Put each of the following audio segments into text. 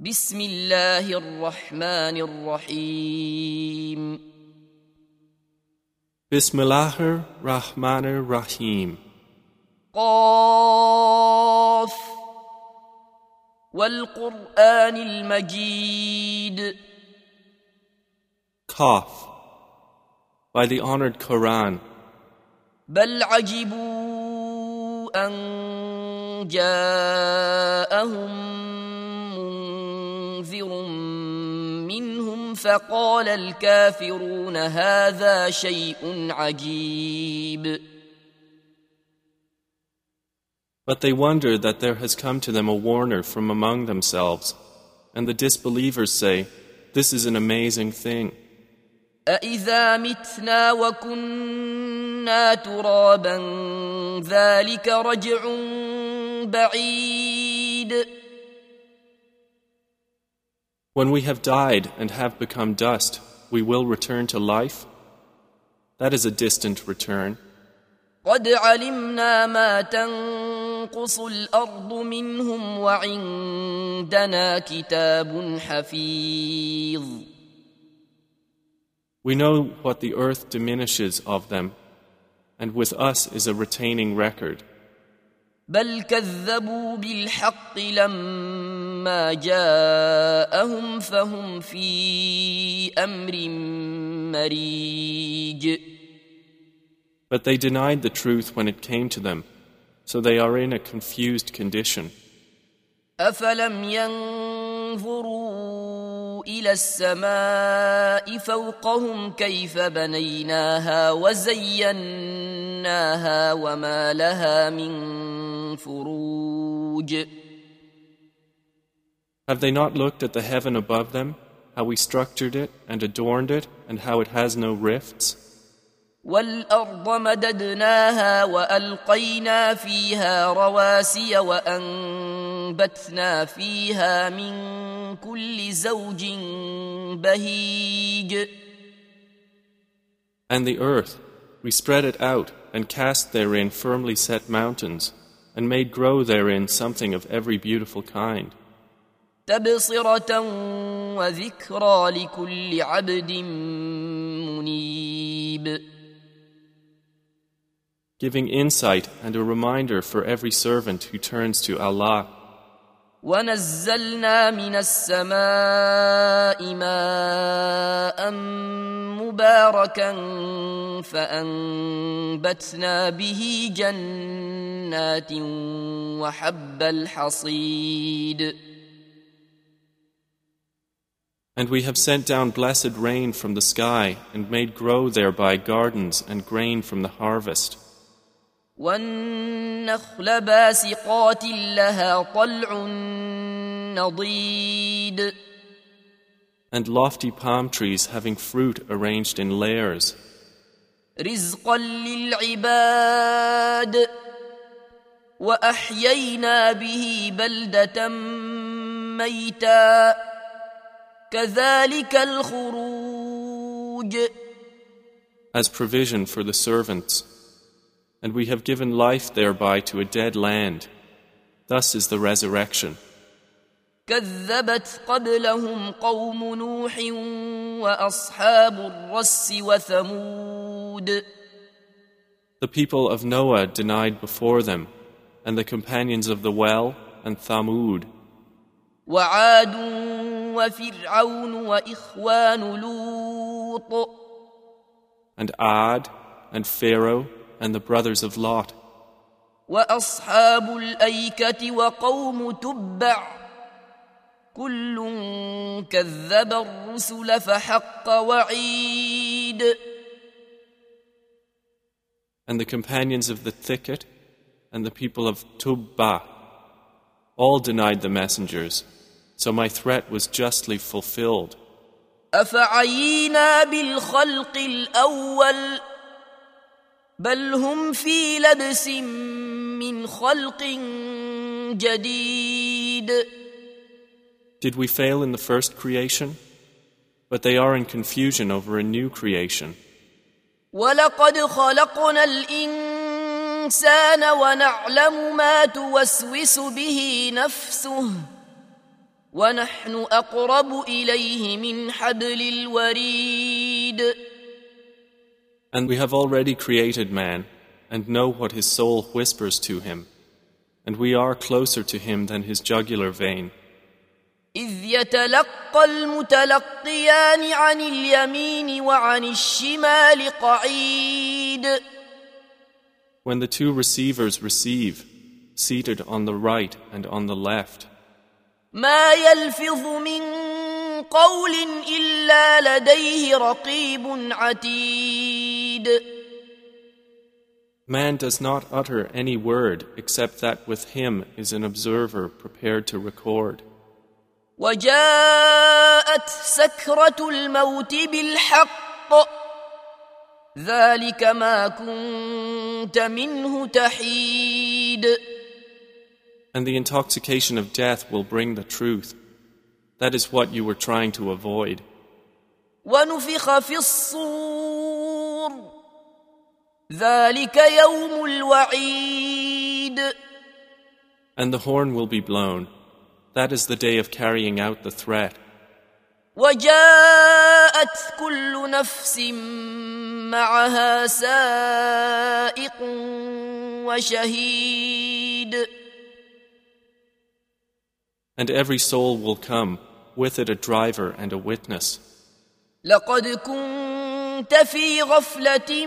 بسم الله الرحمن الرحيم Bismillahir Rahmanir Rahim. قاف والقرآن المجيد Qaf. By the honored Quran, بل عجبوا أن جاءهم فقال الكافرون هذا شيء عجيب but they wonder that there has come to them a warner from among themselves, and the disbelievers say, This is an amazing thing. أإذا متنا وكنا ترابا ذلك رجع بعيد When we have died and have become dust, we will return to life? That is a distant return. قد علمنا ما تنقص الأرض منهم وعندنا كتاب حفيظ We know what the earth diminishes of them, and with us is a retaining record. بل كذبوا بالحق لما جاءهم فهم في أمر مريج But they denied the truth when it came to them, so they are in a confused condition. أفلم ينظروا إلى السماء فوقهم كيف بنيناها وزيناها وما لها من فروج Have they not looked at the heaven above them, how we structured it and adorned it, and how it has no rifts? والأرض مددناها وألقينا فيها رواسي وأنبتنا فيها من كل زوج بهيج And the earth, we spread it out and cast therein firmly set mountains, and made grow therein something of every beautiful kind, تبصرة وذكرى لكل عبد منيب giving insight and a reminder for every servant who turns to Allah. ونزلنا من السماء ماء مباركا فأنبتنا به جنات وحب الحصيد And we have sent down blessed rain from the sky and made grow thereby gardens and grain from the harvest. والنخل باسقات لها طلع نضيد And lofty palm trees having fruit arranged in layers, رزقا للعباد واحيينا به بلده ميتا كذلك الخروج as provision for the servants. And we have given life thereby to a dead land. Thus is the resurrection. كذبت قبلهم قوم نوح واصحاب الرس وثمود The people of Noah denied before them, and the companions of the well and Thamud, وعاد وفرعون واخوان لوط and Ad, and Pharaoh, and the brothers of Lot, واصحاب الايكه وقوم تبع كل كذب الرسل فحق وعيد and the companions of the thicket, and the people of Tubba. All denied the messengers, so my threat was justly fulfilled. افعينا بالخلق الاول بل هم في لبس من خلق جديد Did we fail in the first creation? But they are in confusion over a new creation. ولقد خلقنا الانسان ونعلم ما توسوس به نفسه ونحن اقرب اليه من حبل الوريد And we have already created man, and know what his soul whispers to him. And we are closer to him than his jugular vein. اذ يتلقى المتلقيان عن اليمين وعن الشمال قعيد When the two receivers receive, seated on the right and on the left, ما يلفظ من قول الا لديه رقيب عتيد man does not utter any word except that with him is an observer prepared to record. وجاءت سكرة الموت بالحق ذلك ما كنت منه تحيد And the intoxication of death will bring the truth. That is what you were trying to avoid. ونفخ في الصور ذلك يوم الوعيد And the horn will be blown. That is the day of carrying out the threat. وجاءت كل نفس معها سائق وشهيد And every soul will come, with it a driver and a witness. لقد كنت في غفلة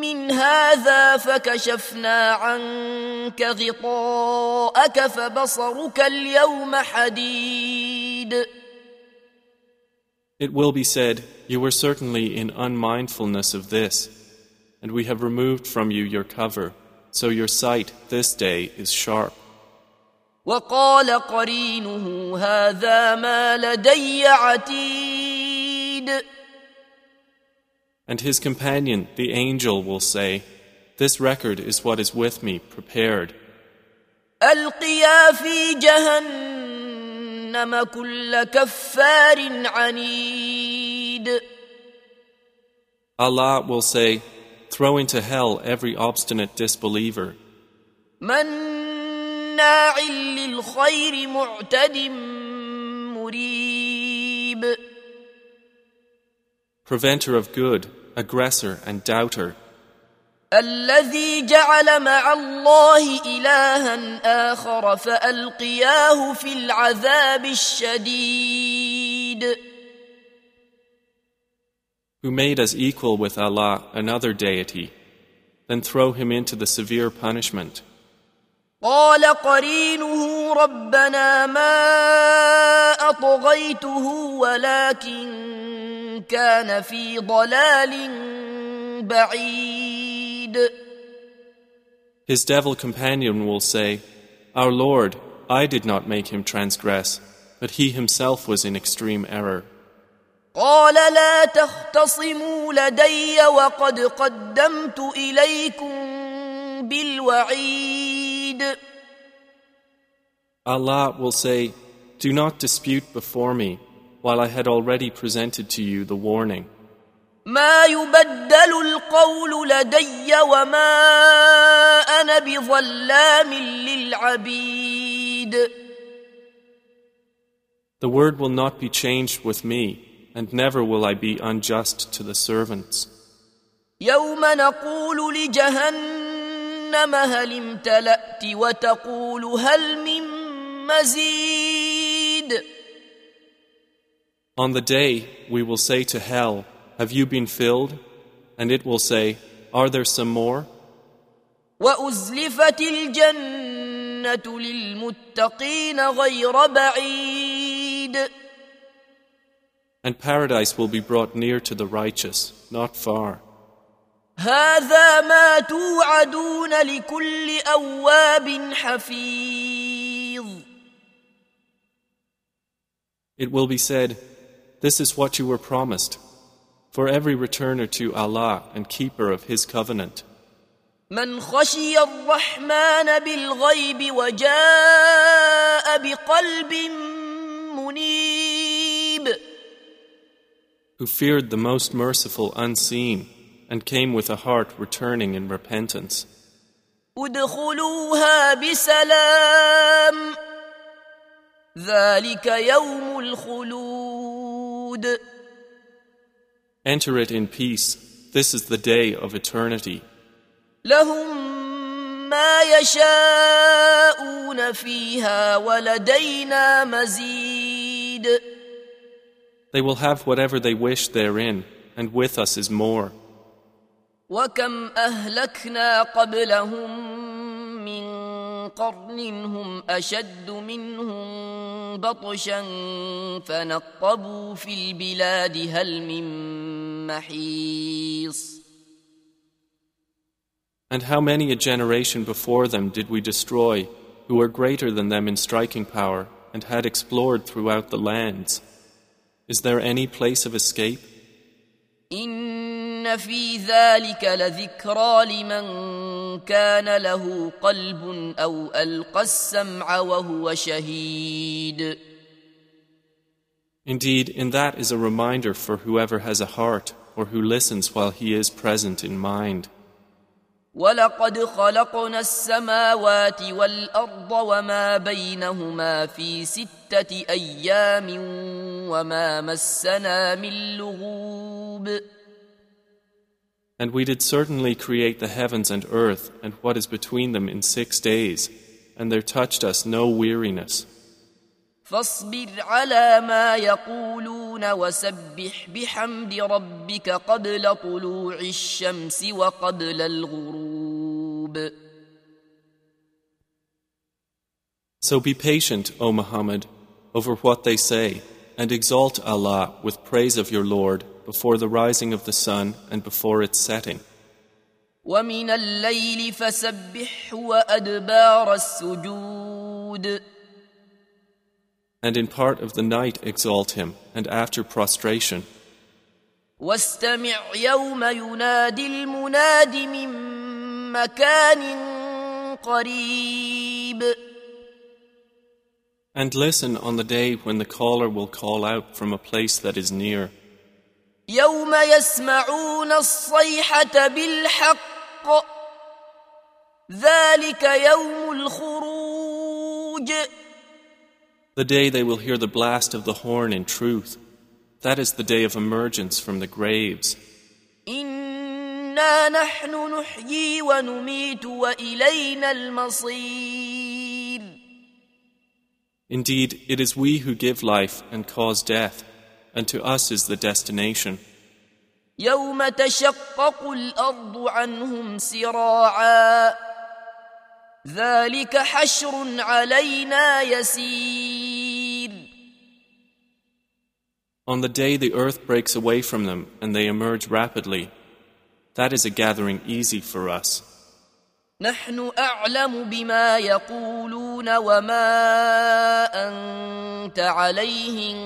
من هذا فكشفنا عنك غطاءك فبصرك اليوم حديد It will be said, You were certainly in unmindfulness of this, and we have removed from you your cover, so your sight this day is sharp. وقال قرينه هذا ما لدي عتيد And his companion, the angel, will say, This record is what is with me, prepared. القيا في جهنم كل كفار عنيد Allah will say, Throw into hell every obstinate disbeliever, مناع للخير معتد مريب preventer of good, aggressor, and doubter, الذي جعل مع الله إلها آخر فألقياه في العذاب الشديد who made as equal with Allah another deity, then throw him into the severe punishment. قال قرينه ربنا ما أطغيته ولكن كان في ضلال بعيد His devil companion will say, Our Lord, I did not make him transgress, but he himself was in extreme error. قال لا تختصموا لدي وقد قدمت إليكم بالوعيد Allah will say, Do not dispute before me, while I had already presented to you the warning. ما يبدل القول لدي وما أنا بظلام للعبيد The word will not be changed with me, and never will I be unjust to the servants. يوم نقول لجهنم هل امتلأت وتقول هل من مزيد On the day, we will say to hell, Have you been filled? And it will say, Are there some more? وأزلفت الجنة للمتقين غير بعيد And paradise will be brought near to the righteous, not far. هذا ما توعدون لكل أواب حفيظ It will be said, This is what you were promised, for every returner to Allah and keeper of His covenant, من خشي الرحمن بالغيب وجاء بقلب منيب who feared the most merciful unseen, and came with a heart returning in repentance. ادخلوها بسلام ذلك يوم الخلود Enter it in peace. This is the day of eternity. لهم ما يشاءون فيها ولدينا مزيد They will have whatever they wish therein, and with us is more. وكم أهلكنا قبلهم من قرن هم أشد منهم بطشا فنقبوا في البلاد هل من محيص And how many a generation before them did we destroy, who were greater than them in striking power, and had explored throughout the lands? Is there any place of escape? إن في ذلك لذكرى لمن كان له قلب أو ألقى السمع وهو شهيد Indeed, in that is a reminder for whoever has a heart or who listens while he is present in mind. ولقد خلقنا السماوات والأرض وما بينهما في ستة أيام وما مسنا من لغوب And we did certainly create the heavens and earth and what is between them in six days, and there touched us no weariness. فاصبر على ما يقولون وسبح بحمد ربك قبل طلوع الشمس وقبل الغروب So be patient, O Muhammad, over what they say, and exalt Allah with praise of your Lord before the rising of the sun and before its setting. ومن الليل فسبحه وأدبار السجود And in part of the night exalt him, and after prostration. واستمع يوم ينادي المناد من مكان قريب And listen on the day when the caller will call out from a place that is near. يوم يسمعون الصيحة بالحق ذلك يوم الخروج The day they will hear the blast of the horn in truth. That is the day of emergence from the graves. إنا نحن نحيي ونميت وإلينا المصير Indeed, it is we who give life and cause death, and to us is the destination. يوم تشقق الأرض عنهم سراعا ذلك حشر علينا يسير On the day the earth breaks away from them and they emerge rapidly, that is a gathering easy for us. نحن أعلم بما يقولون وما أنت عليهم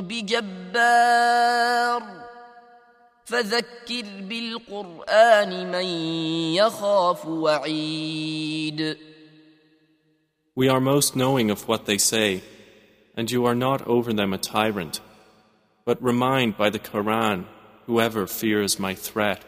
بجبار فذكر بالقرآن من يخاف وعيد We are most knowing of what they say, and you are not over them a tyrant. But remind by the Quran whoever fears my threat.